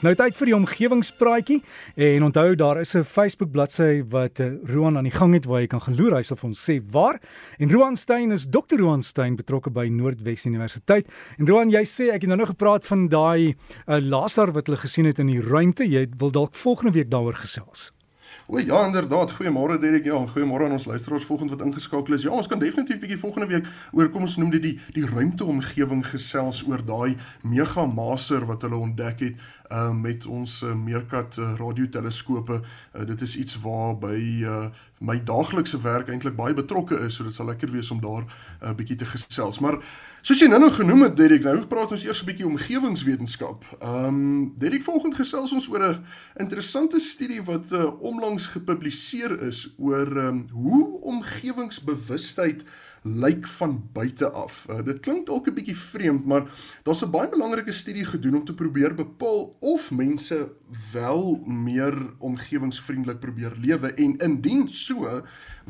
gesels. Nou tyd vir die omgewingspraatjie en onthou daar is 'n Facebook bladsy wat uh, Roan aan die gang het waar jy kan gaan loer. Hy sal vir ons sê waar. En Roan Stein is Dr. Roan Stein betrokke by Noordwes Universiteit. En Roan, jy sê ek het nou nog gepraat van daai uh, laser wat hulle gesien het in die ruimte. Jy wil dalk volgende week daaroor gesels. O ja, inderdaad. Goeiemôre Derek. Ja, goeiemôre aan ons luisteraars volgende wat ingeskakel is. Ja, ons kan definitief bietjie volgende week oor kom ons noem dit die die ruimteomgewing gesels oor daai mega maser wat hulle ontdek het uh, met ons uh, meerkat uh, radioteleskope. Uh, dit is iets waar by uh, my daaglikse werk eintlik baie betrokke is, so dit sal lekker wees om daar 'n uh, bietjie te gesels. Maar soos jy nou-nou genoem het, Derek, nou praat ons eers 'n bietjie omgewingswetenskap. Ehm um, Derek, volgende gesels ons oor 'n interessante studie wat uh, onlangs gepubliseer is oor um, hoe omgewingsbewustheid lyk van buite af. Uh, dit klink dalk 'n bietjie vreemd, maar daar's 'n baie belangrike studie gedoen om te probeer bepaal of mense wel meer omgewingsvriendelik probeer lewe en indien so,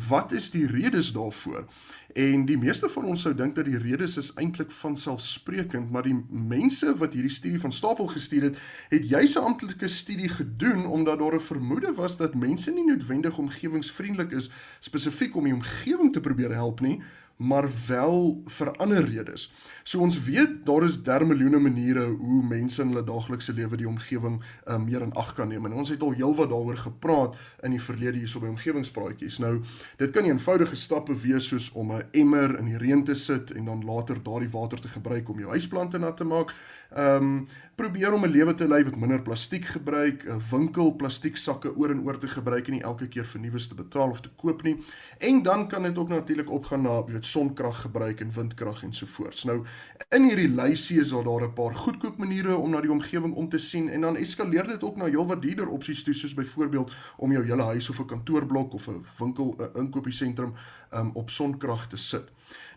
wat is die redes daarvoor? En die meeste van ons sou dink dat die redes is eintlik van selfsprekend, maar die mense wat hierdie studie van stapel gestuur het, het juis 'n amptelike studie gedoen omdat daar 'n vermoede was dat mense nie noodwendig omgewingsvriendelik is spesifiek om die omgewing te probeer help nie, maar wel vir ander redes. So ons weet daar is dermiljoene maniere hoe mense in hulle daaglikse lewe die omgewing um, meer in ag kan neem. En ons het al heelwat daaroor gepraat in die verlede hierso by omgewingspraatjies. Nou, dit kan eenvoudige stappe wees soos om 'n emmer in die reën te sit en dan later daardie water te gebruik om jou huisplante nat te maak. Ehm um, probeer om 'n lewe te lei wat minder plastiek gebruik, 'n winkel plastiek sakke oor en oor te gebruik en nie elke keer vir nuus te betaal of te koop nie. En dan kan dit ook natuurlik opgaan na sonkrag gebruik en windkrag en so voort. Nou in hierdie lysie is daar 'n paar goedkoop maniere om na die omgewing om te sien en dan eskaleer dit ook na heelwat duurder opsies toe soos byvoorbeeld om jou hele huis of 'n kantoorblok of 'n winkel 'n inkopiesentrum um, op sonkrag te sit.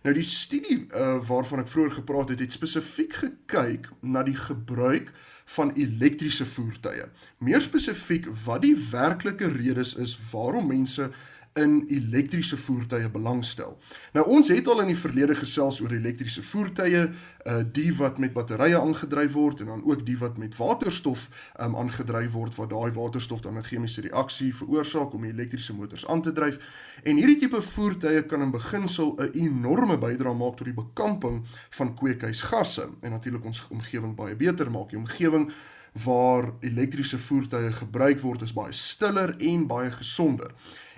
Nou die studie uh, waarvan ek vroeër gepraat het, het spesifiek gekyk na die gebruik van elektriese voertuie. Meer spesifiek wat die werklike redes is waarom mense in elektriese voertuie belangstel. Nou ons het al in die verlede gesels oor elektriese voertuie, uh die wat met batterye aangedryf word en dan ook die wat met waterstof um aangedryf word waar daai waterstof dan 'n chemiese reaksie veroorsaak om die elektriese motors aan te dryf. En hierdie tipe voertuie kan in beginsel 'n enorme bydrae maak tot die bekamping van kweekhuisgasse en natuurlik ons omgewing baie beter maak. Die omgewing waar elektriese voertuie gebruik word is baie stiller en baie gesonder.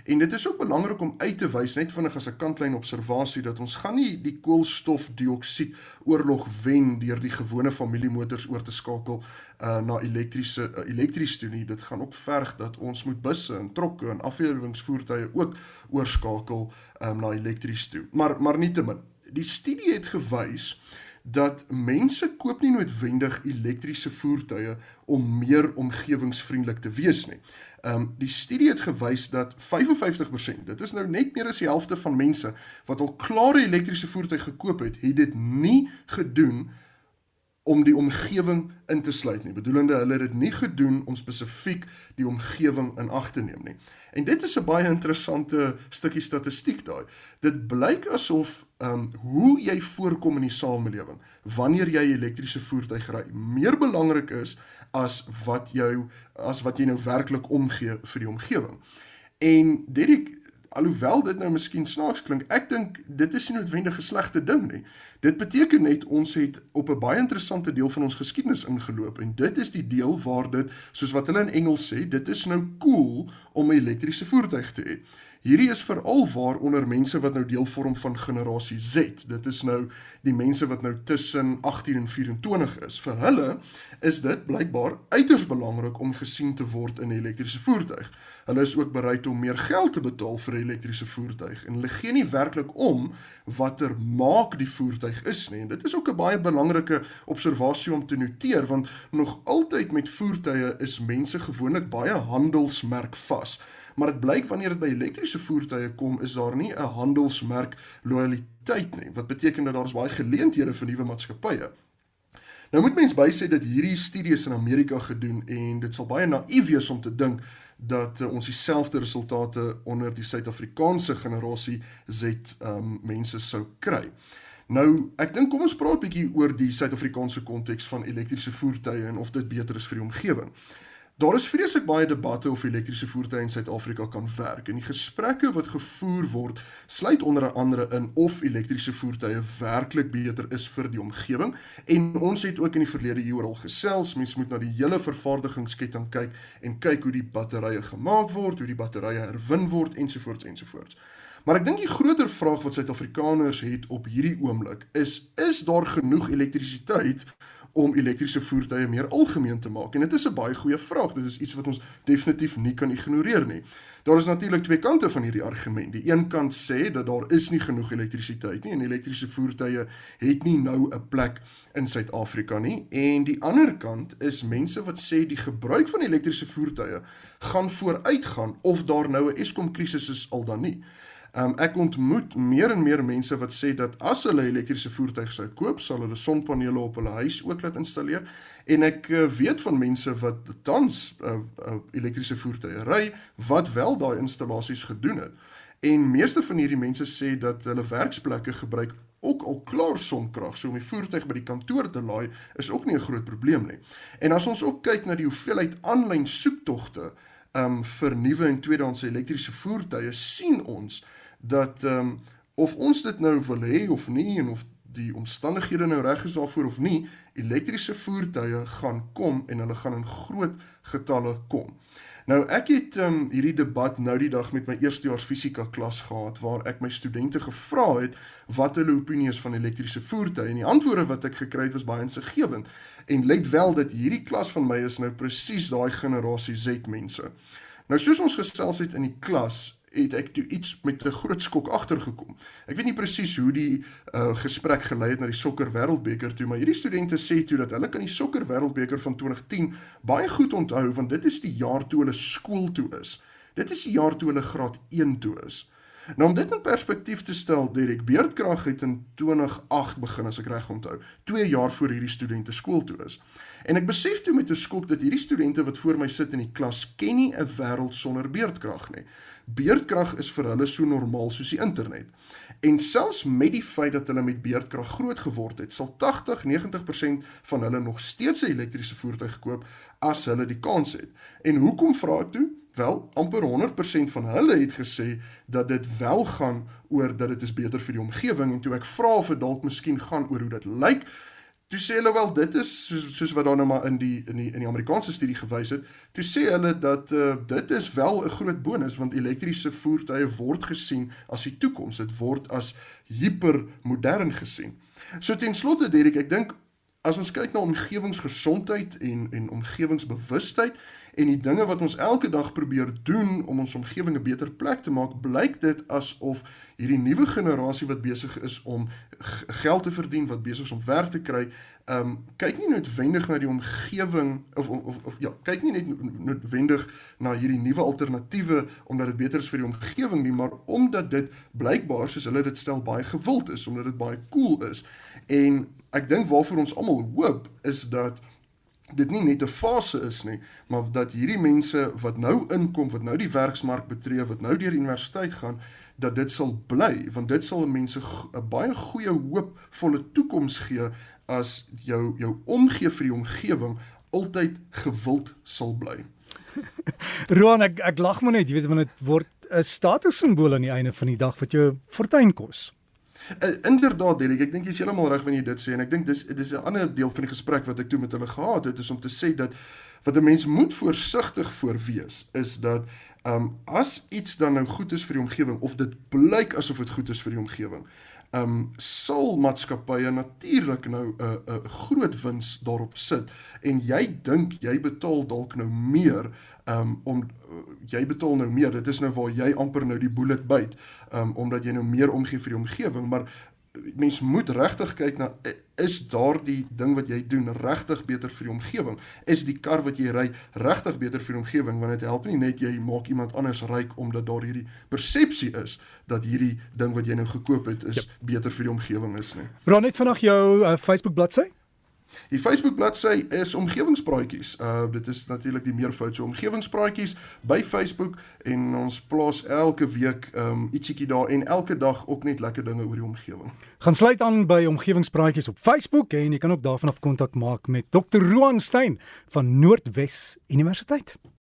En dit is ook belangrik om uit te wys net vinnig as 'n kantlyn observasie dat ons gaan nie die koolstofdioksied oorlog wen deur die gewone familiemotors oor te skakel uh, na elektriese uh, elektries toe nie. Dit gaan ook verg dat ons moet busse en trokke en afweerwingsvoertuie ook oorskakel um, na elektries toe. Maar maar nietemin, die studie het gewys dat mense koop nie noodwendig elektriese voertuie om meer omgewingsvriendelik te wees nie. Ehm um, die studie het gewys dat 55%, dit is nou net meer as die helfte van mense wat al klare elektriese voertuie gekoop het, het dit nie gedoen om die omgewing in te sluit nie. Bedoelende hulle het dit nie gedoen om spesifiek die omgewing in ag te neem nie. En dit is 'n baie interessante stukkie statistiek daai. Dit blyk asof ehm um, hoe jy voorkom in die samelewing wanneer jy elektriese voertuig ry meer belangrik is as wat jou as wat jy nou werklik omgee vir die omgewing. En Derek alhoewel dit nou miskien snaaks klink, ek dink dit is nie noodwendig 'n slegte ding nie. Dit beteken net ons het op 'n baie interessante deel van ons geskiedenis ingeloop en dit is die deel waar dit soos wat hulle in Engels sê, dit is nou cool om 'n elektriese voertuig te hê. Hierdie is veral waar onder mense wat nou deel vorm van generasie Z. Dit is nou die mense wat nou tussen 18 en 24 is. Vir hulle is dit blykbaar uiters belangrik om gesien te word in 'n elektriese voertuig. Hulle is ook bereid om meer geld te betaal vir 'n elektriese voertuig. En hulle gee nie werklik om watter maak die voertuig is nie. En dit is ook 'n baie belangrike observasie om te noteer want nog altyd met voertuie is mense gewoonlik baie handelsmerk vas maar dit blyk wanneer dit by elektriese voertuie kom is daar nie 'n handelsmerk loyaliteit nie wat beteken dat daar is baie geleenthede vir nuwe maatskappye nou moet mens bysê dat hierdie studies in Amerika gedoen en dit sal baie naïef wees om te dink dat uh, ons dieselfde resultate onder die Suid-Afrikaanse generasie Z um, mense sou kry Nou, ek dink kom ons praat 'n bietjie oor die Suid-Afrikaanse konteks van elektriese voertuie en of dit beter is vir die omgewing. Daar is vreeslik baie debatte of elektriese voertuie in Suid-Afrika kan werk en die gesprekke wat gevoer word sluit onder andere in of elektriese voertuie werklik beter is vir die omgewing en ons het ook in die verlede hieroor al gesels mens moet na die hele vervaardigingsketting kyk en kyk hoe die batterye gemaak word, hoe die batterye herwin word ensovoorts ensovoorts. Maar ek dink die groter vraag wat Suid-Afrikaners het op hierdie oomblik is is daar genoeg elektrisiteit om elektriese voertuie meer algemeen te maak? En dit is 'n baie goeie vraag. Dit is iets wat ons definitief nie kan ignoreer nie. Daar is natuurlik twee kante van hierdie argument. Die een kant sê dat daar is nie genoeg elektrisiteit nie en elektriese voertuie het nie nou 'n plek in Suid-Afrika nie. En die ander kant is mense wat sê die gebruik van elektriese voertuie gaan vooruitgaan of daar nou 'n Eskom krisis is al dan nie. Um, ek ontmoet meer en meer mense wat sê dat as hulle elektriese voertuig sou koop, sal hulle sonpanele op hulle huis ook laat installeer. En ek uh, weet van mense wat tans uh, uh, elektriese voertuie ry wat wel daai installasies gedoen het. En meeste van hierdie mense sê dat hulle werksplekke gebruik ook al klaar sonkrag, so om die voertuig by die kantoor te laai is ook nie 'n groot probleem nie. En as ons ook kyk na die hoeveelheid aanlyn soektogte um vir nuwe en tweedehandse elektriese voertuie, sien ons dat ehm um, of ons dit nou wil hê of nie en of die omstandighede nou reg is daarvoor of nie, elektriese voertuie gaan kom en hulle gaan in groot getalle kom. Nou ek het um, hierdie debat nou die dag met my eerstejaars fisika klas gehad waar ek my studente gevra het wat hulle opinie is van elektriese voertuie en die antwoorde wat ek gekry het was baie insiggewend en let wel dat hierdie klas van my is nou presies daai generasie Z mense. Nou soos ons gesels het in die klas het ek toe iets met 'n groot skok agtergekom. Ek weet nie presies hoe die uh, gesprek gelei het na die sokker wêreldbeker toe, maar hierdie studente sê toe dat hulle kan die sokker wêreldbeker van 2010 baie goed onthou want dit is die jaar toe hulle skool toe is. Dit is die jaar toe hulle graad 1 toe is. Nou om dit in perspektief te stel, Derek Beerdkrag het in 2008 begin as ek reg onthou, 2 jaar voor hierdie studente skool toe is. En ek besef toe met 'n skok dat hierdie studente wat voor my sit in die klas ken nie 'n wêreld sonder beerdkrag nie. Beerdkrag is vir hulle so normaal soos die internet. En selfs met die feit dat hulle met beerdkrag groot geword het, sal 80-90% van hulle nog steeds 'n elektriese voertuig koop as hulle die kans het. En hoekom vra ek toe? Wel, amper 100% van hulle het gesê dat dit wel gaan oor dat dit is beter vir die omgewing en toe ek vra of dit dalk miskien gaan oor hoe dit lyk, toe sê hulle wel dit is soos soos wat daar nou maar in die in die in die Amerikaanse studie gewys het, toe sê hulle dat uh, dit is wel 'n groot bonus want elektriese voertuie word gesien as die toekoms, dit word as hipermodern gesien. So ten slotte Derek, ek dink as ons kyk na omgewingsgesondheid en en omgewingsbewustheid en die dinge wat ons elke dag probeer doen om ons omgewing 'n beter plek te maak, blyk dit asof hierdie nuwe generasie wat besig is om geld te verdien, wat besig is om werk te kry, ehm um, kyk nie noodwendig na die omgewing of, of of of ja, kyk nie net noodwendig na hierdie nuwe alternatiewe omdat dit beter is vir die omgewing nie, maar omdat dit blykbaar soos hulle dit stel baie gewild is, omdat dit baie cool is. En ek dink waarvoor ons almal hoop is dat dit nie net 'n fase is nie, maar dat hierdie mense wat nou inkom, wat nou die werksmark betree, wat nou deur universiteit gaan, dat dit sal bly, want dit sal mense 'n baie goeie hoopvolle toekoms gee as jou jou omgee vir die omgewing altyd gewild sal bly. Roan, ek ek lag maar net, jy weet want dit word 'n statussimbool aan die einde van die dag wat jou fortuin kos. Uh, inderdaad Derek, ek dink jy's heeltemal reg wanneer jy dit sê en ek dink dis dis 'n ander deel van die gesprek wat ek toe met hulle gehad het is om te sê dat wat 'n mens moet voorsigtig voor wees is dat um, as iets dan nou goed is vir die omgewing of dit blyk asof dit goed is vir die omgewing, ehm um, sal maatskappye natuurlik nou 'n uh, 'n uh, groot wins daarop sit en jy dink jy betaal dalk nou meer um, om uh, jy betaal nou meer. Dit is nou waar jy amper nou die bullet byt, um, omdat jy nou meer omgee vir die omgewing, maar mens moet regtig kyk na is daardie ding wat jy doen regtig beter vir die omgewing? Is die kar wat jy ry regtig beter vir die omgewing want dit help nie net jy maak iemand anders ryk omdat daar hierdie persepsie is dat hierdie ding wat jy nou gekoop het is yep. beter vir die omgewing is nie. Bra net vanaand jou uh, Facebook bladsy? Die Facebook bladsy is omgewingspraatjies. Uh dit is natuurlik die meervoud so omgewingspraatjies by Facebook en ons plaas elke week um ietsiekie daar en elke dag ook net lekker dinge oor die omgewing. Gaan sluit aan by omgewingspraatjies op Facebook en jy kan ook daarvan af kontak maak met Dr. Roan Stein van Noordwes Universiteit.